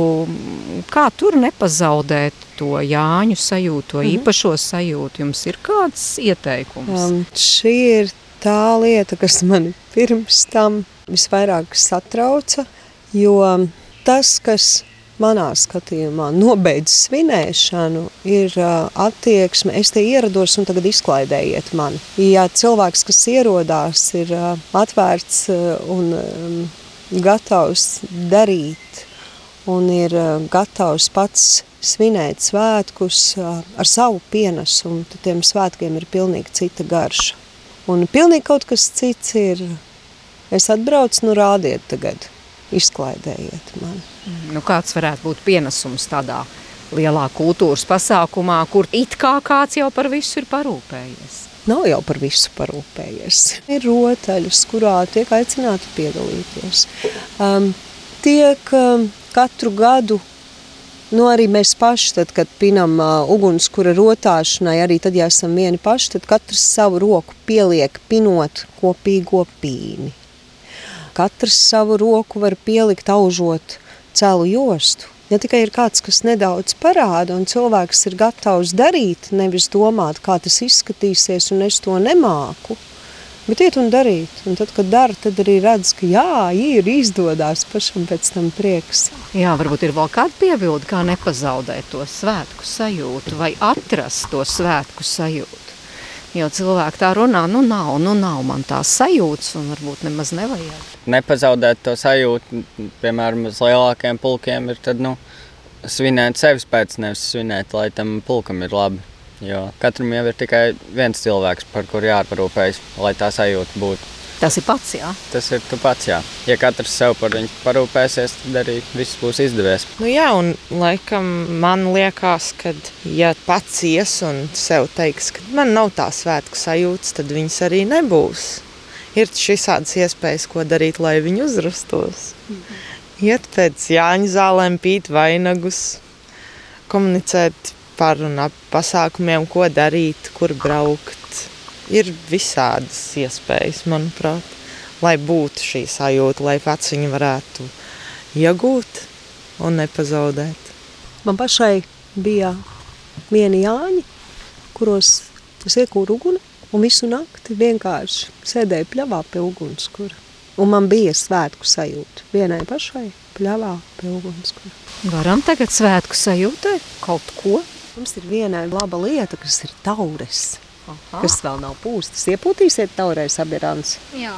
Kā tur nepazaudēt to Jāņu sajūtu, to mm. īpašo sajūtu? Jums ir kāds ieteikums? Um, šī ir tā lieta, kas man pirms tam visvairāk satrauca, jo tas, kas manā skatījumā nobeidz svinēšanu, ir attieksme, es te ierados un tagad izklaidējiet mani. Ja cilvēks, kas ierodās, ir atvērts un gatavs darīt un ir gatavs pats svinēt svētkus ar savu pienesumu, tad tiem svētkiem ir pilnīgi cita garša. Un pilnīgi kaut kas cits ir. Es atbraucu, nu rādiet tagad, izklaidējiet mani. Nu, kāds varētu būt pienesums tādā lielā kultūras pasākumā, kur it kā kāds jau par visu ir parūpējies? Nav jau par visu parūpējies. Ir rotaļas, kurā tiek aicināti piedalīties. Um, tiek um, katru gadu Nu, arī mēs paši, tad, kad pinam uh, ugunskura rotāšanai, arī tad, ja esam vieni paši, tad katrs savu roku pieliek pinot kopīgo pīni. Katrs savu roku var pielikt aužot celu jostu. Ja tikai ir kāds, kas nedaudz parāda, un cilvēks ir gatavs darīt, nevis domāt, kā tas izskatīsies, un es to nemāku, Bet iet un darīt. Un tad, kad dara, tad arī redz, ka jā, ir izdodas pašam pēc tam prieks. Jā, varbūt ir vēl kāda piebilde, kā nepazaudēt to svētku sajūtu vai atrast to svētku sajūtu. Jo cilvēki tā runā, nu nav, nu nav man tā sajūtas, un varbūt nemaz nevajag. Nepazaudēt to sajūtu, piemēram, uz lielākiem pulkiem, ir tad, nu, svinēt sevis pēc, nevis svinēt, lai tam pulkam ir labi. Jo katram jau ir tikai viens cilvēks, par kuru jāparūpējas, lai tā sajūta būtu. Tas ir pats, jā. Tas ir tu pats, jā. Ja katrs sev par viņu parūpēsies, tad arī viss būs izdevies. Nu jā, un laikam man liekas, ka ja pats ies un sev teiks, ka man nav tā svētku sajūtas, tad viņas arī nebūs. Ir šādas iespējas, ko darīt, lai viņi uzrastos. Mhm. Iet pēc Jāņa zālēm, pīt vainagus, komunicēt par un ap pasākumiem, ko darīt, kur braukt. Ir visādas iespējas, manuprāt, lai būtu šī sajūta, lai viņu varētu iegūt un nepazaudēt. Man pašai bija vieni jāņi, kuros tas iekūra uguni, un visu nakti vienkārši sēdēju pļavā pie ugunskura. Un man bija svētku sajūta vienai pašai pļavā pie ugunskura. Varam tagad svētku sajūtai kaut ko? Mums ir viena laba lieta, kas ir taures. Aha. Kas vēl nav pūstas. Iepūtīsiet taurēs abirants. Jā.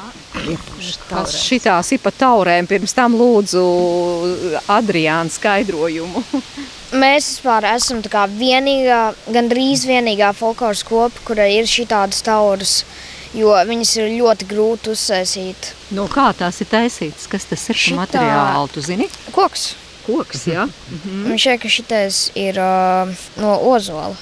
Kas šitās ir pa taurēm? Pirms tam lūdzu Adriānu skaidrojumu. [laughs] Mēs vispār esam tā kā vienīgā, gandrīz vienīgā folkloras kopa, kurai ir šādas tauras, jo viņas ir ļoti grūti uzsēsīt. No kā tās ir taisītas? Kas tas ir Šitā- par materiālu, tu zini? Koks. Koks, jā. Mm. Šeit, ka šitais ir uh, no ozola.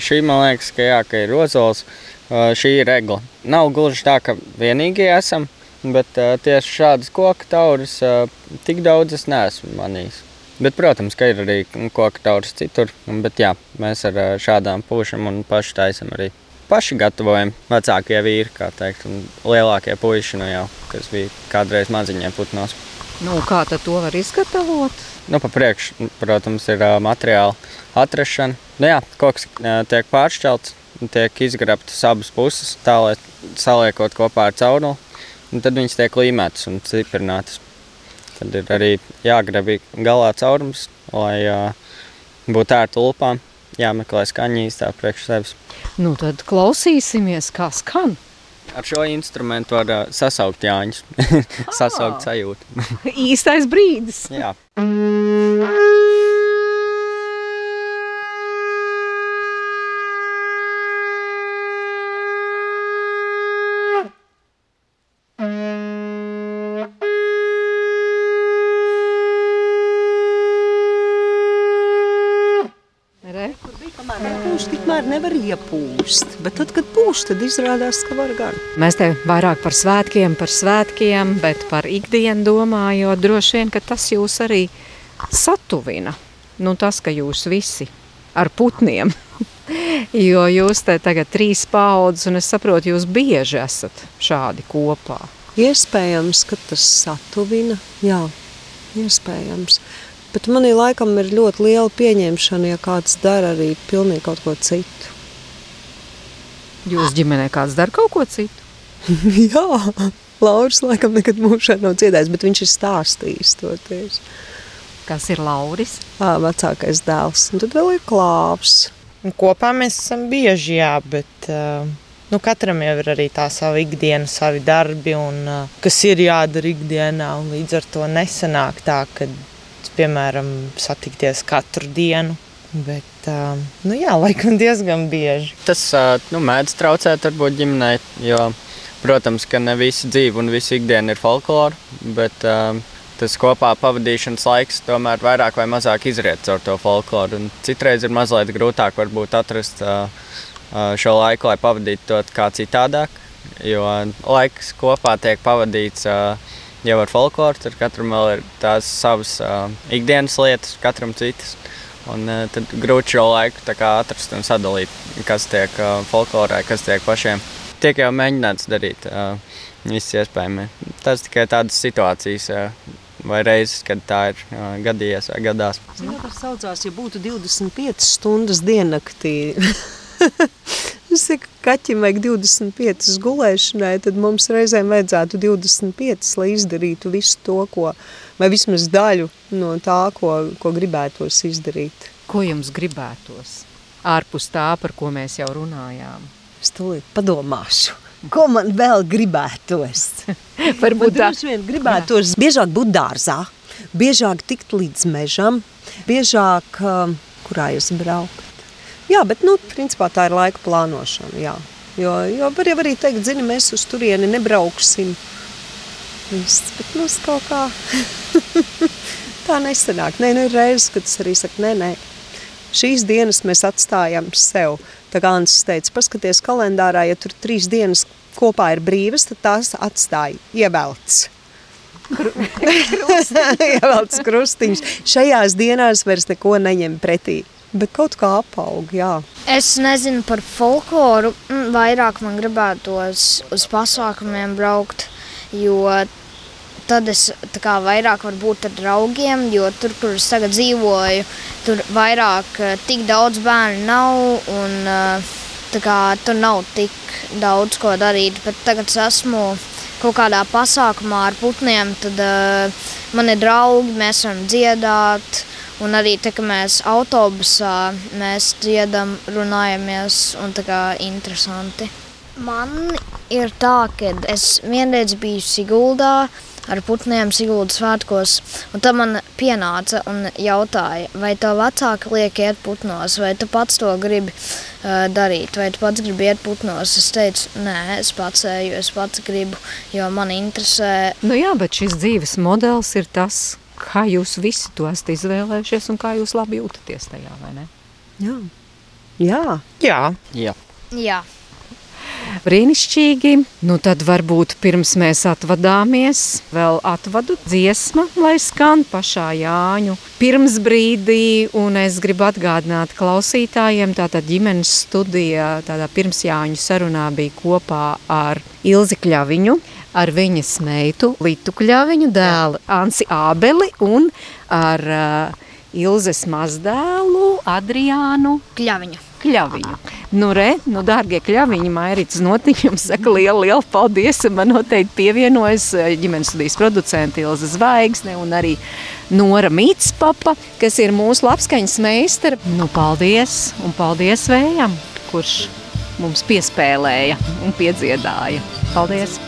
Šī man liekas, ka, jā, ka ir ozols. Uh, šī ir regla. Nav gluži tā, ka vienīgie esam, bet uh, tieši šādas koku tauras uh, tik daudz es neesmu manījis. Bet, protams, ka ir arī koku tauras citur. Bet jā, mēs ar uh, šādām pušām un paši taisam arī. Paši gatavojam vecākie vīri, kā teikt, un lielākie puiši, nu jau, kas bija kādreiz maziņie putnos. Nu, kā tad to var izgatavot? Nu, pa priekšu, protams, ir uh, materiāla atrašana. Nu, jā, koks uh, tiek pāršķelts, tiek izgrabtas abas puses, tā lai saliekot kopā ar cauruli. un Tad viņas tiek līmētas un ciprinātas. Tad ir arī jāgrab galā caurums, lai uh, būtu ērti ulpām. Jāmeklē skaņa īstā priekš sevis. Nu, tad klausīsimies, kā skan. Ar šo instrumentu var uh, sasaukt jāņus, [laughs] sasaukt sajūtu. [laughs] Īstais brīdis. Jā. Re? Tikmēr nevar iepūst. Bet tad, kad pūš, tad izrādās, ka var gan. Mēs te vairāk par svētkiem, par svētkiem, bet par ikdienu domājot, droši vien, ka tas jūs arī satuvina. Nu, tas, ka jūs visi ar putniem, [laughs] jo jūs te tagad trīs paudzes, un es saprotu, jūs bieži esat šādi kopā. Iespējams, ka tas satuvina. Jā, iespējams. Bet manī laikam ir ļoti liela pieņemšana, ja kāds dara arī pilnīgi kaut ko citu. Jūs ģimenē kāds dara kaut ko citu? [laughs] Jā, Lauris laikam nekad mūžā nav dziedājis, bet viņš ir stāstījis to tieši. Kas ir Lauris? Ā, vecākais dēls. Un tad vēl ir klāvs. Un kopā mēs esam bieži, jā, bet nu, katram jau ir arī tā sava ikdiena, savi darbi, un, kas ir jādara ikdienā. un Līdz ar to nesanāk tā, ka, piemēram, satikties katru dienu. Bet, uh, nu, jā, laikam diezgan bieži. Tas ā, nu, mēdz traucēt varbūt ģimenei, jo, protams, ka ne visi dzīve un visi ikdiena ir folklora, bet ā, tas kopā pavadīšanas laiks tomēr vairāk vai mazāk izriet caur to folkloru. Un Citreiz ir mazliet grūtāk varbūt atrast šo laiku, lai pavadītu to kā citādāk, jo laiks kopā tiek pavadīts jau ar folkloru, tad katram vēl ir tās savas ikdienas lietas, katram citas. Un uh, tad grūti šo laiku atrast un sadalīt, kas tiek uh, folklorā, kas tiek pašiem. Tiek jau mēģināts darīt uh, viss iespējamais. Tas tikai tādas situācijas vai reizes, kad tā ir gadījies vai gadās. Tas saucās, ja būtu 25 stundas diennaktī. [laughs] Es saku, ka kaķim vajag 25 gulēšanai, tad mums reizēm vajadzētu 25, lai izdarītu visu to, ko, vai vismaz daļu no tā, ko, ko gribētos izdarīt. Ko jums gribētos? Ārpus tā, par ko mēs jau runājām. Es tūlīt padomāšu, ko man vēl gribētos. [laughs] Varbūt tā. Droši vien gribētos biežāk būt dārzā, biežāk tikt līdz mežam, biežāk, um, kurā jūs braukt. Jā, bet, nu, principā tā ir laika plānošana, jā. Jo, jo var jau arī teikt, zini, mēs uz turieni nebrauksim. Viss, bet mums kaut kā [laughs] tā nesanāk. Nē, nu ir reizes, kad es arī saku, nē, nē, šīs dienas mēs atstājam sev. Tā kā Ants teica, paskaties kalendārā, ja tur trīs dienas kopā ir brīvas, tad tās atstāja ievelts. [laughs] [laughs] Ievelts krustiņš. Šajās dienās vairs neko neņem pretī. Bet kaut kā apaug, jā. Es nezinu par folkloru. Mm, Vairāk man gribētos uz pasākumiem braukt, jo tad es kā vairāk varu būt ar draugiem, jo tur, kur es tagad dzīvoju, tur vairāk eh, tik daudz bērnu nav un eh, kā tur nav tik daudz ko darīt. Bet tagad es esmu kaut kādā pasākumā ar putniem, tad uh, man ir draugi, mēs varam dziedāt. Un arī tā, ka mēs autobusā mēs dziedam, runājamies un tā kā interesanti. Man ir tā, ka es vienreiz biju Siguldā ar putniem Siguldas svētkos, un tad man pienāca un jautāja, vai tev vecāki liek iet putnos, vai tu pats to gribi uh, darīt, vai tu pats gribi iet putnos. Es teicu, nē, es pats eju, es pats gribu, jo man interesē. Nu jā, bet šis dzīves modelis ir tas, kā jūs visi to esat izvēlējušies un kā jūs labi jūtaties tajā, vai ne? Jā. Jā. Jā. Jā. Jā. Brīnišķīgi. Nu, tad varbūt pirms mēs atvadāmies, vēl atvadu dziesma, lai skan pašā Jāņu pirms brīdī. Un es gribu atgādināt klausītājiem, tātad ģimenes studija, tādā pirms Jāņu sarunā bija kopā ar Ilzi Kļaviņu, ar viņas meitu Litu Kļaviņu, dēlu Ansi Ābeli un ar uh, Ilzes mazdēlu Adriānu Kļaviņu. Kļaviņu. Nu, re, nu, dārgie kļaviņi, Mairits Notiņš jums [laughs] saka lielu, lielu paldies. Man noteikti pievienojas eh, ģimenes studijas producenti Ilza Zvaigzne un arī Nora Mītspapa, kas ir mūsu labskaņas meistara. Nu, paldies un paldies vējam, kurš mums piespēlēja un piedziedāja. Paldies! Ajanīti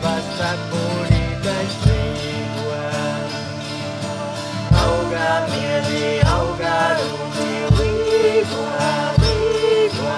Apakštabas cepurītes līgua. Auga mieži, auga rūdzi līgua, līgua.